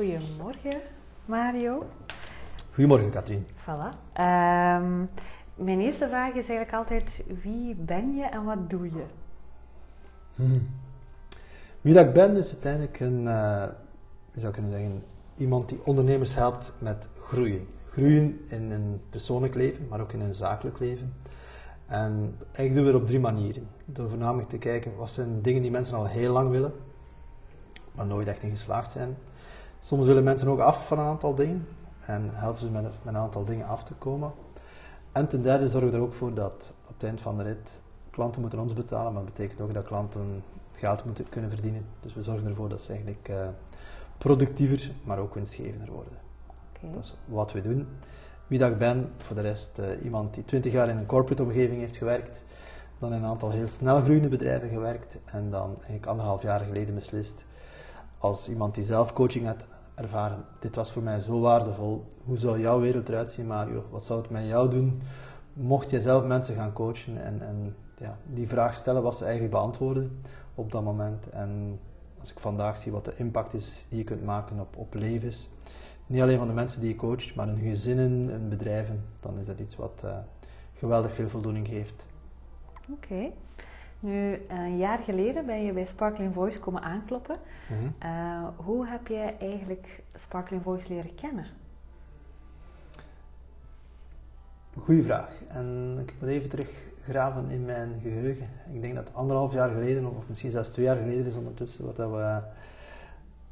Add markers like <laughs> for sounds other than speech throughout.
Goedemorgen, Mario. Goedemorgen, Katrien. Voilà. Ehm, mijn eerste vraag is eigenlijk altijd: wie ben je en wat doe je? Hmm. Wie dat ik ben is uiteindelijk een, uh, je zou kunnen zeggen, iemand die ondernemers helpt met groeien. Groeien in een persoonlijk leven, maar ook in een zakelijk leven. En ik doe het op drie manieren. Door voornamelijk te kijken wat zijn dingen die mensen al heel lang willen, maar nooit echt in geslaagd zijn. Soms willen mensen ook af van een aantal dingen en helpen ze met, met een aantal dingen af te komen. En ten derde zorgen we er ook voor dat op het eind van de rit klanten moeten ons betalen, maar dat betekent ook dat klanten geld moeten kunnen verdienen. Dus we zorgen ervoor dat ze eigenlijk uh, productiever, maar ook winstgevender worden. Okay. Dat is wat we doen. Wie dat ik ben, voor de rest uh, iemand die 20 jaar in een corporate omgeving heeft gewerkt, dan in een aantal heel snel groeiende bedrijven gewerkt en dan eigenlijk anderhalf jaar geleden beslist als iemand die zelf coaching had ervaren. Dit was voor mij zo waardevol. Hoe zou jouw wereld eruit zien, Mario? Wat zou het met jou doen? Mocht je zelf mensen gaan coachen en, en ja, die vraag stellen, was ze eigenlijk beantwoorden op dat moment. En als ik vandaag zie wat de impact is die je kunt maken op, op levens, niet alleen van de mensen die je coacht, maar hun gezinnen, hun bedrijven, dan is dat iets wat uh, geweldig veel voldoening geeft. Oké. Nu, een jaar geleden ben je bij Sparkling Voice komen aankloppen. Mhm. Uh, hoe heb jij eigenlijk Sparkling Voice leren kennen? Goeie vraag. En ik moet even teruggraven in mijn geheugen. Ik denk dat anderhalf jaar geleden, of misschien zelfs twee jaar geleden is ondertussen, wat dat we,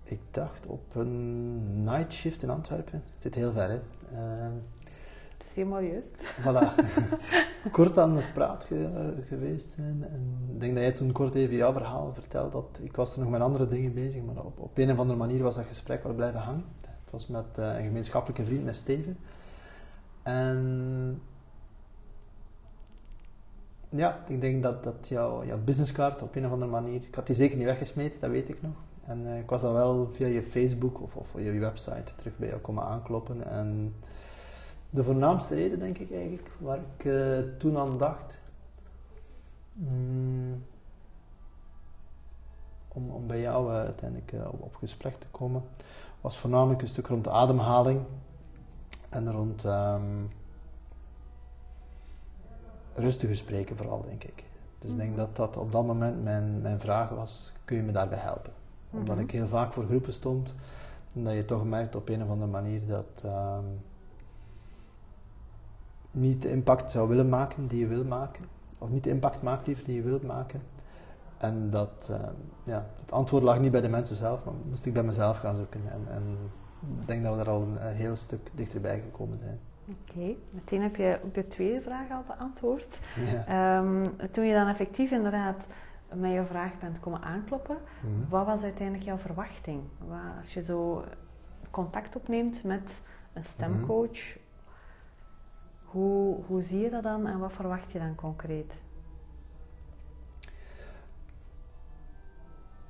ik dacht, op een night shift in Antwerpen. Het zit heel ver, hè. Uh, het is helemaal juist. Voilà. <laughs> kort aan de praat geweest zijn. En ik denk dat jij toen kort even jouw verhaal vertelde. Dat ik was er nog met andere dingen bezig, maar op, op een of andere manier was dat gesprek wel blijven hangen. Het was met uh, een gemeenschappelijke vriend, met Steven. En ja, ik denk dat, dat jouw, jouw businesscard op een of andere manier, ik had die zeker niet weggesmeten, dat weet ik nog. En uh, ik was dan wel via je Facebook of, of je website terug bij jou komen aankloppen. En de voornaamste reden, denk ik eigenlijk, waar ik uh, toen aan dacht, mm, om, om bij jou uh, uiteindelijk uh, op, op, gesprek te komen, was voornamelijk een stuk rond de ademhaling en rond um, rustiger spreken vooral, denk ik. Dus ik denk dat dat op dat moment mijn, mijn vraag was, kun je me daarbij helpen? Omdat mm -hmm. ik heel vaak voor groepen stond, en dat je toch merkt op een of andere manier dat... Um, niet de impact zou willen maken die je wil maken. Of niet de impact maakt liever die je wilt maken. En dat, uh, ja, het antwoord lag niet bij de mensen zelf, maar moest ik bij mezelf gaan zoeken. En, en ik denk dat we daar al een, een heel stuk dichterbij gekomen zijn. Oké, meteen heb je ook de tweede vraag al beantwoord. Ja. Um, toen je dan effectief inderdaad met je vraag bent komen aankloppen, mm -hmm. wat was uiteindelijk jouw verwachting? Wat, als je zo contact opneemt met een stemcoach. Hoe, hoe zie je dat dan en wat verwacht je dan concreet?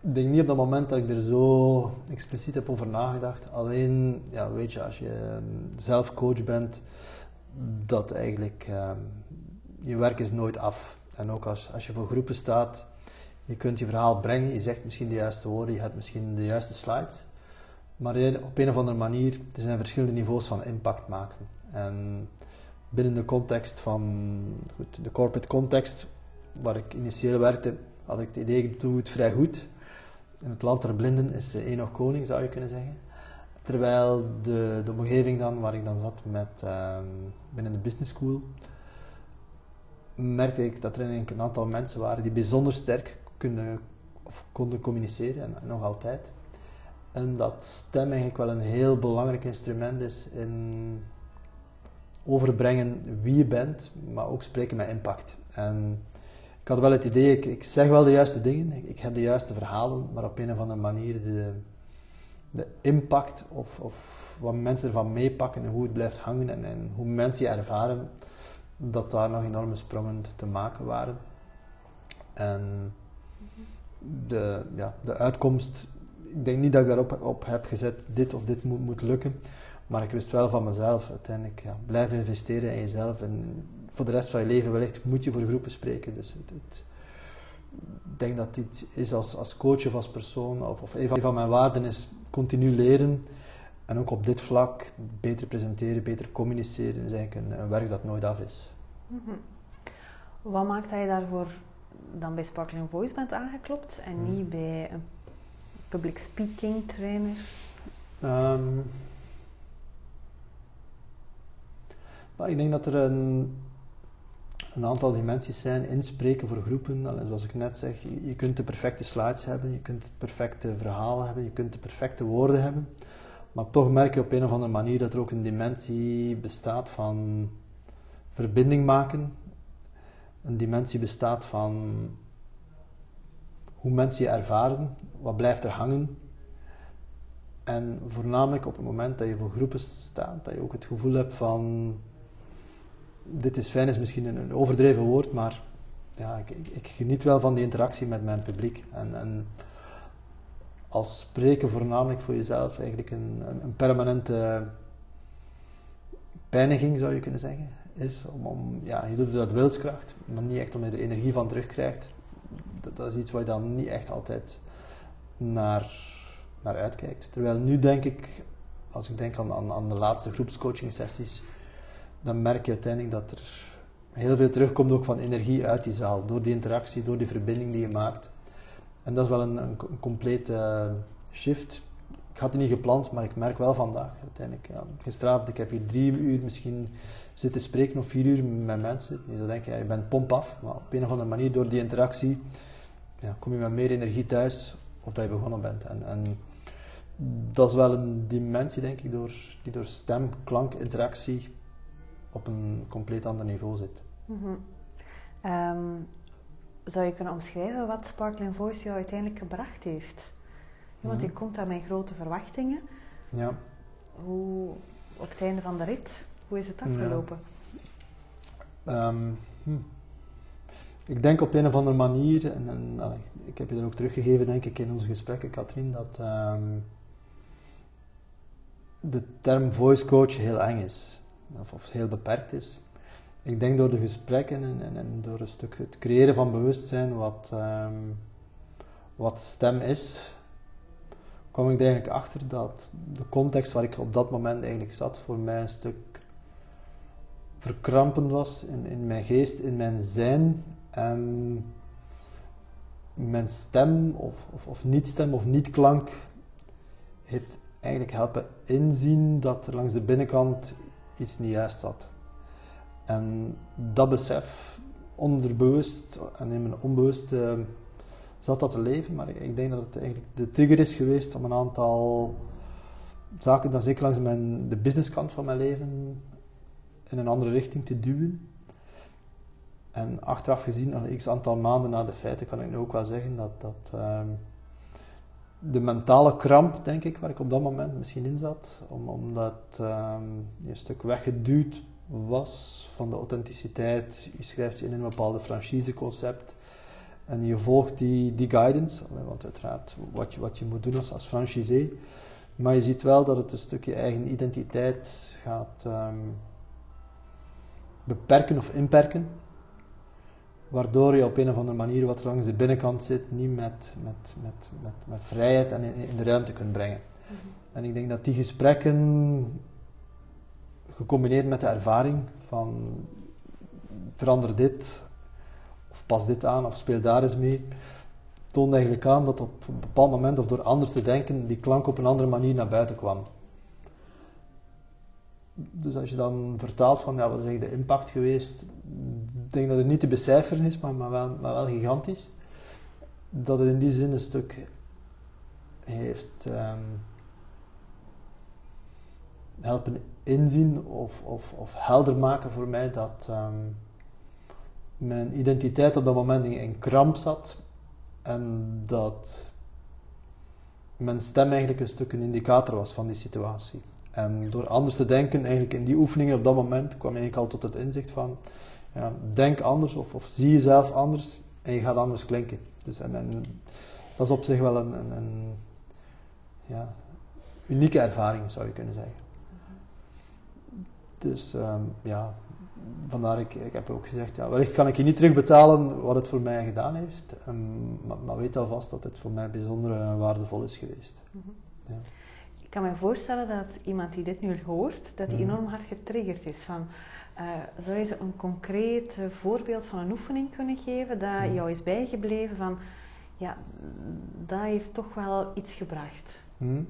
Ik denk niet op dat moment dat ik er zo expliciet heb over nagedacht. Alleen, ja, weet je, als je um, zelf coach bent, dat eigenlijk um, je werk is nooit af. En ook als, als je voor groepen staat, je kunt je verhaal brengen, je zegt misschien de juiste woorden, je hebt misschien de juiste slides. Maar op een of andere manier, er zijn verschillende niveaus van impact maken. En binnen de context van goed, de corporate context, waar ik initieel werkte, had ik het idee, ik doe het vrij goed. In het land der blinden is één nog koning, zou je kunnen zeggen. Terwijl de, de omgeving dan, waar ik dan zat met, um, binnen de business school, merkte ik dat er een aantal mensen waren die bijzonder sterk kunnen, of konden communiceren, en, en nog altijd. En dat stem eigenlijk wel een heel belangrijk instrument is in overbrengen wie je bent, maar ook spreken met impact. En ik had wel het idee, ik, ik zeg wel de juiste dingen, ik, heb de juiste verhalen, maar op een of andere manier de, de impact of, of wat mensen ervan meepakken en hoe het blijft hangen en, en hoe mensen je ervaren, dat daar nog enorme sprongen te maken waren. En de, ja, de uitkomst, ik denk niet dat ik daarop op heb gezet, dit of dit moet, moet lukken. Maar ik wist wel van mezelf uiteindelijk, ja, blijf investeren in jezelf. En voor de rest van je leven wellicht moet je voor groepen spreken. Dus het, het, ik denk dat dit is als, als coach of als persoon, of, of een van mijn waarden is continu leren. En ook op dit vlak, beter presenteren, beter communiceren, is eigenlijk een, een werk dat nooit af is. Mhm. Wat maakt dat je daarvoor dan bij Sparkling Voice bent aangeklopt en Mhm. niet bij een public speaking trainer? Ehm, ik denk dat er een, aantal dimensies zijn. Inspreken voor groepen. Zoals ik net zeg, je, je kunt de perfecte slides hebben, je kunt het perfecte verhaal hebben, je kunt de perfecte woorden hebben. Maar toch merk je op een of andere manier dat er ook een dimensie bestaat van verbinding maken. Een dimensie bestaat van hoe mensen je ervaren, wat blijft er hangen. En voornamelijk op het moment dat je voor groepen staat, dat je ook het gevoel hebt van. Dit is fijn, is misschien een, overdreven woord, maar ja, ik, ik, geniet wel van die interactie met mijn publiek. En, en als spreken voornamelijk voor jezelf eigenlijk een, een, permanente pijniging, zou je kunnen zeggen, is. Om, om, ja, je doet uit wilskracht, maar niet echt omdat je er energie van terugkrijgt. Dat, dat is iets waar je dan niet echt altijd naar naar uitkijkt. Terwijl nu denk ik, als ik denk aan, aan, aan de laatste groepscoaching sessies, dan merk je uiteindelijk dat er heel veel terugkomt ook van energie uit die zaal, door die interactie, door die verbinding die je maakt. En dat is wel een, een, complete uh, shift. Ik had die niet gepland, maar ik merk wel vandaag uiteindelijk. Ja, gisteravond, ik heb hier drie uur misschien zitten spreken of vier uur met mensen. Je zou denken, ja, je bent pomp af, maar op een of andere manier door die interactie ja, kom je met meer energie thuis of dat je begonnen bent. En, en dat is wel een dimensie, denk ik, door, die door stem, klank, interactie op een compleet ander niveau zit. Mm -hmm. um, zou je kunnen omschrijven wat Sparkling Voice jou uiteindelijk gebracht heeft? Ja, want je komt daar met grote verwachtingen. Ja. Hoe, op het einde van de rit, hoe is het afgelopen? Ja. Um, hm. Ik denk op een of andere manier, en, en allee, ik heb je dat ook teruggegeven denk ik in onze gesprekken, Katrien, dat um, de term voice coach heel eng is, of, of, heel beperkt is. Ik denk door de gesprekken en, en, en, door een stuk het creëren van bewustzijn wat, um, wat stem is, kwam ik er eigenlijk achter dat de context waar ik op dat moment eigenlijk zat voor mij een stuk verkrampend was in, in mijn geest, in mijn zijn. En mijn stem of, of, of niet-stem of niet-klank heeft eigenlijk helpen inzien dat er langs de binnenkant iets niet juist zat. En dat besef, onderbewust en in mijn onbewuste, zat dat te leven. Maar ik denk dat het eigenlijk de trigger is geweest om een aantal zaken, dan zeker langs mijn, de businesskant van mijn leven, in een andere richting te duwen. En achteraf gezien, al x aantal maanden na de feiten, kan ik nu ook wel zeggen dat, dat um, de mentale kramp, denk ik, waar ik op dat moment misschien in zat, om, omdat um, je een stuk weggeduwd was van de authenticiteit. Je schrijft je in een bepaalde franchiseconcept en je volgt die, die guidance, want uiteraard wat je, wat je moet doen als, als franchisee. Maar je ziet wel dat het een stukje eigen identiteit gaat um, beperken of inperken waardoor je op een of andere manier wat langs de binnenkant zit, niet met, met, met, met, met vrijheid en in, in, de ruimte kunt brengen. Mm -hmm. En ik denk dat die gesprekken, gecombineerd met de ervaring van verander dit, of pas dit aan, of speel daar eens mee, toonde eigenlijk aan dat op een bepaald moment, of door anders te denken, die klank op een andere manier naar buiten kwam. Dus als je dan vertaalt van, ja, wat is de impact geweest? Ik denk dat het niet te becijferen is, maar, maar, wel, maar wel gigantisch. Dat het in die zin een stuk heeft um, helpen inzien of, of, of helder maken voor mij dat um, mijn identiteit op dat moment in kramp zat en dat mijn stem eigenlijk een stuk een indicator was van die situatie. En door anders te denken, eigenlijk in die oefeningen op dat moment, kwam ik al tot het inzicht van, ja, denk anders of, of, zie jezelf anders en je gaat anders klinken. Dus, en, dat is op zich wel een, een, een ja, unieke ervaring, zou je kunnen zeggen. Dus um, ja, vandaar ik, ik heb ook gezegd, ja, wellicht kan ik je niet terugbetalen wat het voor mij gedaan heeft, um, maar, maar, weet alvast dat het voor mij bijzonder uh, waardevol is geweest. -hmm. Ik kan me voorstellen dat iemand die dit nu hoort, dat hij Mhm. enorm hard getriggerd is van... eh, zou je ze een concreet eh, voorbeeld van een oefening kunnen geven dat Mhm. jou is bijgebleven van... Ja, dat heeft toch wel iets gebracht. Hm.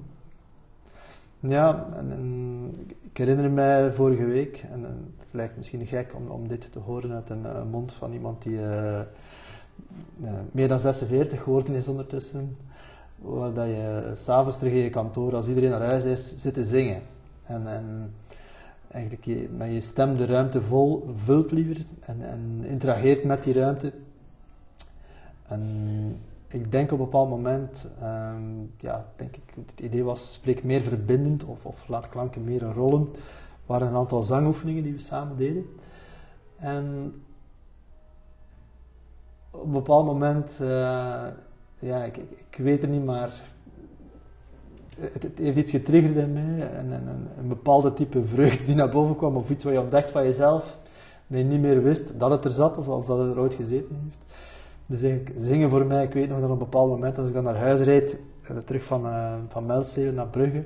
Ja, en, en ik herinner mij vorige week, en, en het lijkt misschien gek om, om dit te horen uit een eh, mond van iemand die meer dan 46 geworden is ondertussen, waar dat je s'avonds terug in je kantoor, als iedereen naar huis is, zit te zingen. En, en eigenlijk je, met je stem de ruimte vol vult liever en, en interageert met die ruimte. En ik denk op een bepaald moment, ehm, ja, denk ik, het idee was, spreek meer verbindend of, of laat klanken meer rollen. Er waren een aantal zangoefeningen die we samen deden. En op een bepaald moment, eh, ja, ik, ik, weet het niet, maar het, heeft iets getriggerd in mij. En, en, en een bepaalde type vreugde die naar boven kwam, of iets wat je ontdekt van jezelf, dat je niet meer wist dat het er zat of, of dat het er ooit gezeten heeft. Dus eigenlijk zingen voor mij, ik weet nog dat op een bepaald moment, als ik dan naar huis reed, eh, terug van, uh, van naar Brugge,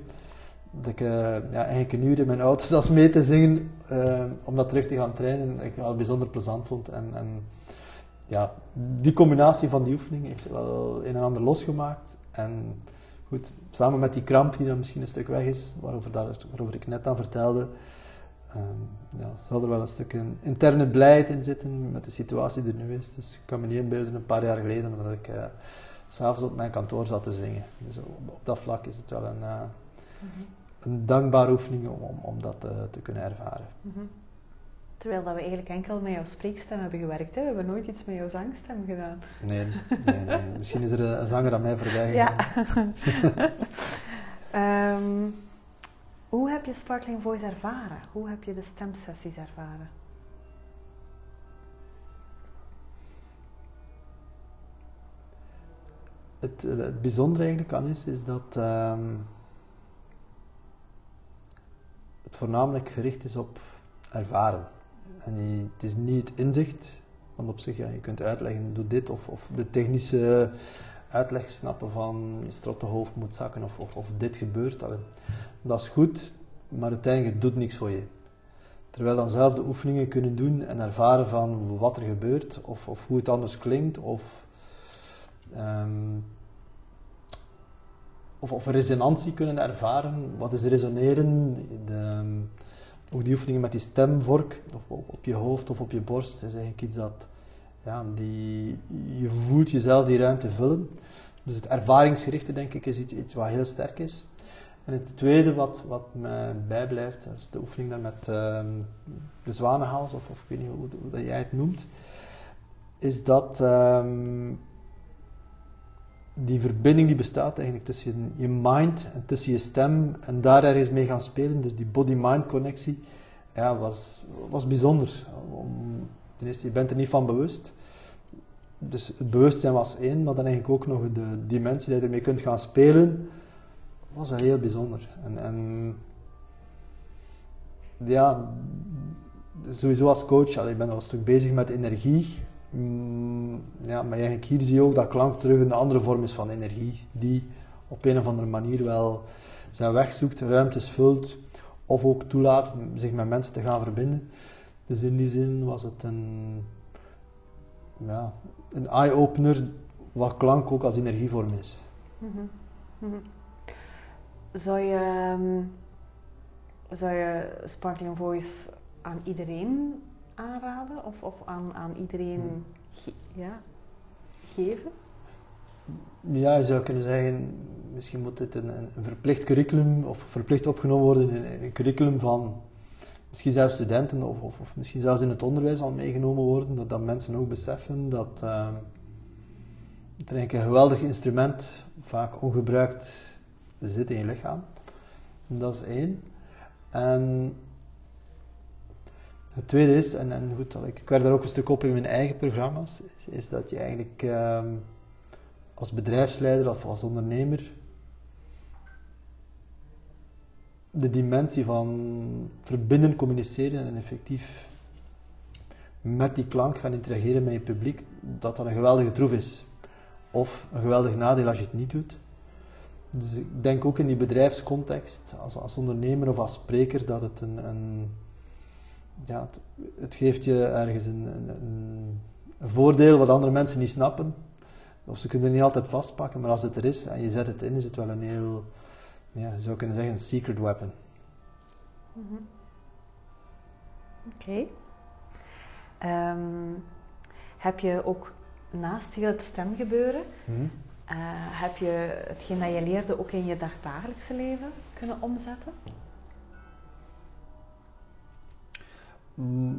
dat ik uh, ja, eigenlijk een uur in mijn auto <laughs> zat mee te zingen, uh, om dat terug te gaan trainen, ik wel bijzonder plezant vond. En, en ja, die combinatie van die oefening heeft wel een en ander losgemaakt. En goed, samen met die kramp die dan misschien een stuk weg is, waarover, dat, waarover ik net aan vertelde, Um, ja, zal er wel een stuk een interne blijheid in zitten met de situatie die er nu is. Dus ik kan me niet inbeelden, een paar jaar geleden, dat ik uh, s'avonds op mijn kantoor zat te zingen. Dus op, op dat vlak is het wel een, uh, mm-hmm. een dankbare oefening om, om, om dat uh, te kunnen ervaren. Mm-hmm. Terwijl dat we eigenlijk enkel met jouw spreekstem hebben gewerkt. Hè? We hebben nooit iets met jouw zangstem gedaan. Nee, nee, nee. <laughs> misschien is er een, een zanger aan mij voorbij gegaan. Ja. <laughs> um, hoe heb je Sparkling Voice ervaren? Hoe heb je de stemsessies ervaren? Het, het bijzondere eigenlijk aan is, is dat um, het voornamelijk gericht is op ervaren. Het is niet het inzicht, want op zich, ja, je kunt uitleggen, doe dit, of, of de technische uitleg snappen van je strottenhoofd moet zakken, of, of, of dit gebeurt. Dat is goed, maar uiteindelijk het doet niks voor je. Terwijl dan zelf de oefeningen kunnen doen en ervaren van wat er gebeurt, of, of hoe het anders klinkt, of, um, of, of resonantie kunnen ervaren. Wat is resoneren? De, ook die oefeningen met die stemvork, op, op, je hoofd of op je borst, is eigenlijk iets dat ja, die, je voelt jezelf die ruimte vullen. Dus het ervaringsgerichte, denk ik, is iets, wat heel sterk is. En het tweede wat, wat mij bijblijft, dat is de oefening daar met uh, de zwanenhals, of, of ik weet niet hoe, dat jij het noemt, is dat um, die verbinding die bestaat eigenlijk tussen je mind en tussen je stem en daar ergens mee gaan spelen, dus die body-mind connectie, ja, was, was bijzonder. Ten eerste, je bent er niet van bewust. Dus het bewustzijn was één, maar dan eigenlijk ook nog de dimensie dat je ermee kunt gaan spelen, was wel heel bijzonder. En, en ja, sowieso als coach, ik ben al een stuk bezig met energie. Mm, ja, maar eigenlijk hier zie je ook dat klank terug een andere vorm is van energie, die op een of andere manier wel zijn weg zoekt, ruimtes vult, of ook toelaat zich met mensen te gaan verbinden. Dus in die zin was het een, ja, een eye-opener wat klank ook als energievorm is. Mm-hmm. Mm-hmm. Zou je, um, zou je Sparkling Voice aan iedereen aanraden of, of aan, aan iedereen Hmm. ge ja, geven? Ja, je zou kunnen zeggen, misschien moet dit een, een verplicht curriculum of verplicht opgenomen worden in, in een curriculum van misschien zelfs studenten of, of, of, misschien zelfs in het onderwijs al meegenomen worden, dat, dat mensen ook beseffen dat uh, het eigenlijk een geweldig instrument, vaak ongebruikt, zit in je lichaam. Dat is één. En het tweede is, en, en goed, ik, ik werk daar ook een stuk op in mijn eigen programma's, is, dat je eigenlijk um, als bedrijfsleider of als ondernemer de dimensie van verbinden, communiceren en effectief met die klank gaan interageren met je publiek, dat dat een geweldige troef is. Of een geweldig nadeel als je het niet doet. Dus ik denk ook in die bedrijfscontext, als, als ondernemer of als spreker, dat het een, een ja, het, het, geeft je ergens een, een, een, voordeel wat andere mensen niet snappen. Of ze kunnen het niet altijd vastpakken, maar als het er is en je zet het in, is het wel een heel, ja, je zou kunnen zeggen, een secret weapon. Mhm. Oké. Ehm, heb je ook naast heel het stemgebeuren, mm heb je hetgeen dat je leerde ook in je dagdagelijkse leven kunnen omzetten?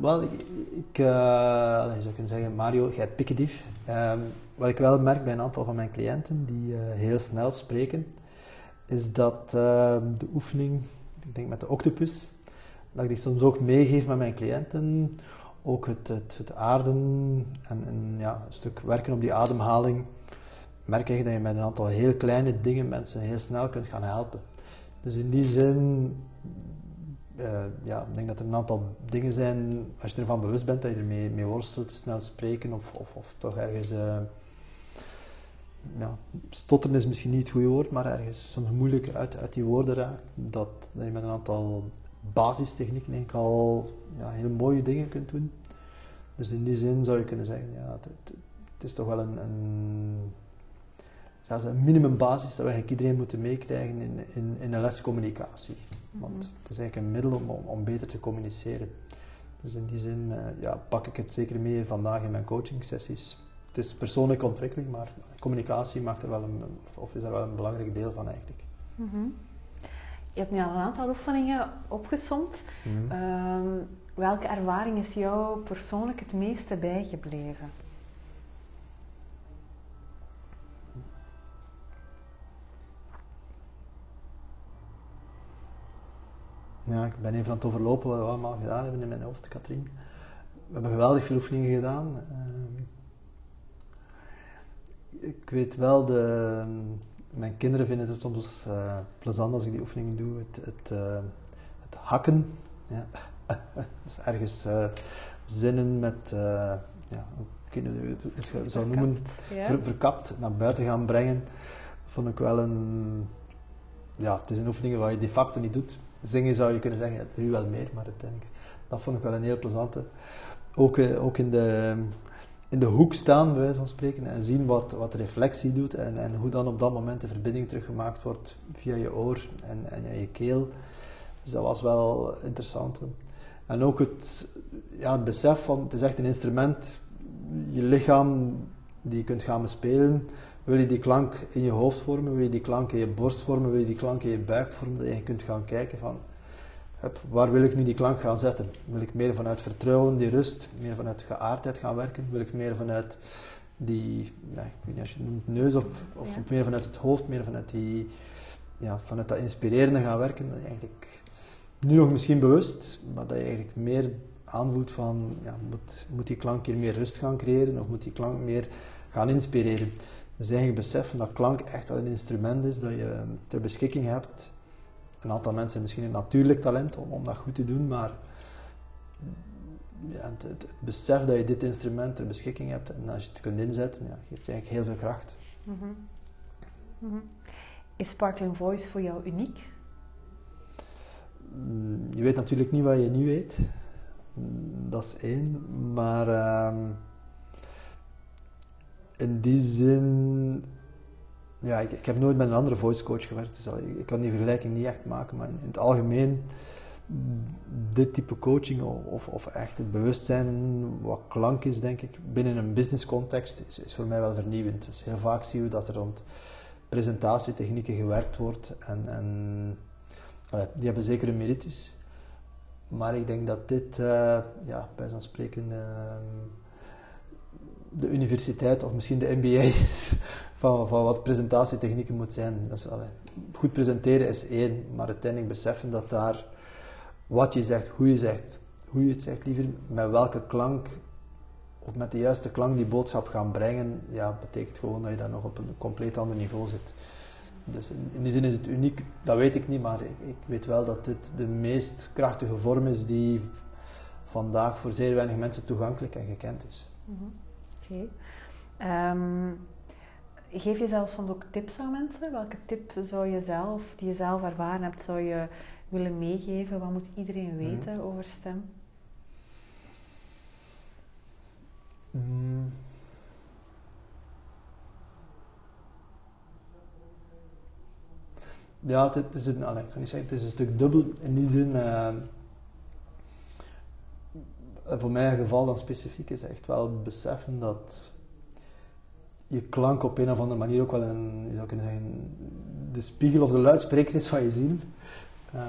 Wel, ik, je zou kunnen zeggen, Mario, jij pikedief. Um, wat ik wel merk bij een aantal van mijn cliënten die uh, heel snel spreken, is dat uh, de oefening, ik denk met de octopus, dat ik die soms ook meegeef met mijn cliënten. Ook het, het, het aarden en, en ja, een stuk werken op die ademhaling. Merk ik dat je met een aantal heel kleine dingen mensen heel snel kunt gaan helpen. Dus in die zin uh, ja, ik denk dat er een aantal dingen zijn, als je ervan bewust bent dat je ermee mee worstelt, snel spreken of, of, of toch ergens. Uh, ja, stotteren is misschien niet het goede woord, maar ergens soms moeilijk uit, uit die woorden raakt. Dat, dat je met een aantal basistechnieken eigenlijk al ja, hele mooie dingen kunt doen. Dus in die zin zou je kunnen zeggen, ja, het, het is toch wel een, een zelfs een minimumbasis dat we eigenlijk iedereen moeten meekrijgen in, in, in een les communicatie. Want mhm. het is eigenlijk een middel om, om, beter te communiceren. Dus in die zin uh, ja, pak ik het zeker mee vandaag in mijn coaching sessies. Het is persoonlijke ontwikkeling, maar communicatie maakt er wel een, of is er wel een belangrijk deel van eigenlijk. Mhm. Je hebt nu al een aantal oefeningen opgesomd. Mhm. Ehm, welke ervaring is jou persoonlijk het meeste bijgebleven? Ja, ik ben even aan het overlopen wat we allemaal gedaan hebben in mijn hoofd, Katrien. We hebben geweldig veel oefeningen gedaan. Ehm, ik weet wel, de, mijn kinderen vinden het soms uh, plezant als ik die oefeningen doe. Het, het, uh, het hakken. Ja. <laughs> dus ergens uh, zinnen met, ja, hoe het, het zou noemen, ver, verkapt naar buiten gaan brengen. Vond ik wel een. Ja, het is een oefening waar je de facto niet doet zingen zou je kunnen zeggen, nu wel meer, maar dat vond ik wel een heel plezante. Ook, eh, ook in, de, in de hoek staan, bij wijze van spreken, en zien wat, wat reflectie doet en, en hoe dan op dat moment de verbinding teruggemaakt wordt via je oor en, en je keel. Dus dat was wel interessant. En ook het, ja, het besef van, het is echt een instrument, je lichaam die je kunt gaan bespelen, wil je die klank in je hoofd vormen, wil je die klank in je borst vormen, wil je die klank in je buik vormen, dat je kunt gaan kijken van waar wil ik nu die klank gaan zetten? Wil ik meer vanuit vertrouwen, die rust, meer vanuit geaardheid gaan werken? Wil ik meer vanuit die, ja, ik weet niet als je het noemt neus of, of meer vanuit het hoofd, meer vanuit die, ja, vanuit dat inspirerende gaan werken? Dat je eigenlijk nu nog misschien bewust, maar dat je eigenlijk meer aanvoelt van, ja, moet, moet die klank hier meer rust gaan creëren of moet die klank meer gaan inspireren? Dus eigenlijk beseffen dat klank echt wel een instrument is dat je ter beschikking hebt. Een aantal mensen hebben misschien een natuurlijk talent om, om dat goed te doen, maar ja, het, het, besef dat je dit instrument ter beschikking hebt en als je het kunt inzetten, ja, geeft je eigenlijk heel veel kracht. Mhm. Mhm. Is Sparkling Voice voor jou uniek? Mm, je weet natuurlijk niet wat je niet weet. Mm, dat is één. Maar ehm, in die zin, ja, ik, ik, heb nooit met een andere voice coach gewerkt, dus ik, kan die vergelijking niet echt maken, maar in, het algemeen, dit type coaching of, of echt het bewustzijn wat klank is, denk ik, binnen een business context, is, voor mij wel vernieuwend. Dus heel vaak zien we dat er rond presentatietechnieken gewerkt wordt en, en die hebben zeker een meritus. Maar ik denk dat dit, uh, ja, bij zo'n spreken, uh, de universiteit of misschien de MBA <laughs> is van, van wat presentatietechnieken moet zijn. Dat is, goed presenteren is één, maar uiteindelijk beseffen dat daar wat je zegt, hoe je zegt, hoe je het zegt, liever met welke klank of met de juiste klank die boodschap gaan brengen, ja, betekent gewoon dat je daar nog op een compleet ander niveau zit. Dus in, die zin is het uniek, dat weet ik niet, maar ik, ik, weet wel dat dit de meest krachtige vorm is die vandaag voor zeer weinig mensen toegankelijk en gekend is. Mhm. Oké. Ehm, geef je zelfs soms ook tips aan mensen? Welke tip zou je zelf, die je zelf ervaren hebt, zou je willen meegeven? Wat moet iedereen Mhm. weten over stem? Mm. Ja, het, is een, allee, ik kan niet zeggen, het is een stuk dubbel in die zin. Eh, voor mijn geval dan specifiek is echt wel beseffen dat je klank op een of andere manier ook wel een, je zou kunnen zeggen, de spiegel of de luidspreker is van je ziel. Eh,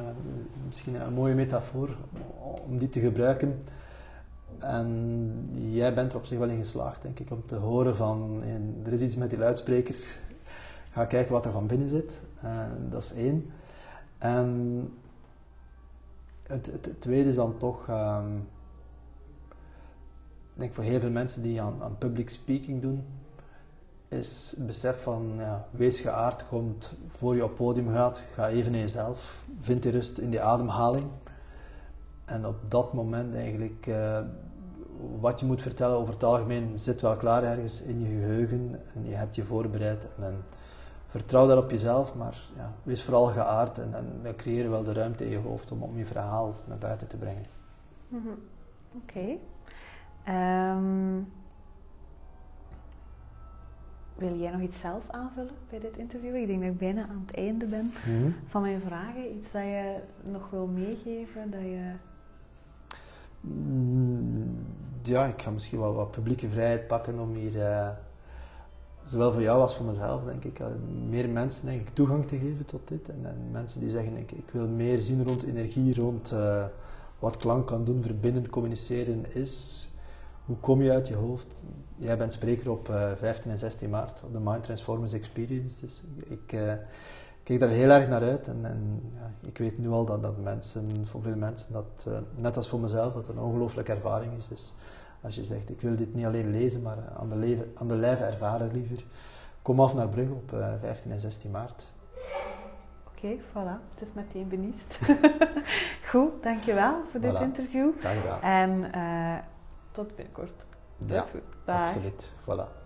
misschien een mooie metafoor om die te gebruiken. En jij bent er op zich wel in geslaagd, denk ik, om te horen van en er is iets met die luidspreker. Ga kijken wat er van binnen zit. Eh, dat is één. En het, het, tweede is dan toch, ehm, denk voor heel veel mensen die aan, aan public speaking doen, is het besef van ja, wees geaard, komt voor je op podium gaat, ga even in jezelf, vind die rust in die ademhaling. En op dat moment eigenlijk, eh, wat je moet vertellen over het algemeen zit wel klaar ergens in je geheugen en je hebt je voorbereid. En, vertrouw daar op jezelf, maar ja, wees vooral geaard en, en creëer wel de ruimte in je hoofd om, om je verhaal naar buiten te brengen. Mhm. Oké. Ehm, wil jij nog iets zelf aanvullen bij dit interview? Ik denk dat ik bijna aan het einde ben van mijn vragen. Iets dat je nog wil meegeven? Dat je... Mm, Ja, ik ga misschien wel wat publieke vrijheid pakken om hier, eh, zowel voor jou als voor mezelf, denk ik, eh, meer mensen ik, toegang te geven tot dit. En, en mensen die zeggen, ik, ik wil meer zien rond energie, rond eh, wat klank kan doen, verbinden, communiceren is. Hoe kom je uit je hoofd? Jij bent spreker op eh, 15 en 16 maart op de Mind Transformers Experience. Dus ik eh, kijk daar heel erg naar uit. En, en ja, ik weet nu al dat, dat mensen, voor veel mensen, dat, eh, net als voor mezelf, dat een ongelooflijke ervaring is. Dus als je zegt, ik wil dit niet alleen lezen, maar aan de, leven, aan de lijve ervaren liever. Kom af naar Brugge op eh, 15 en 16 maart. Oké, voilà. Het is meteen benieuwd. <laughs> Goed, dankjewel voor dit interview. Graag gedaan. En eh, tot binnenkort. Dat Ja, is goed. Dag. absoluut. Voilà.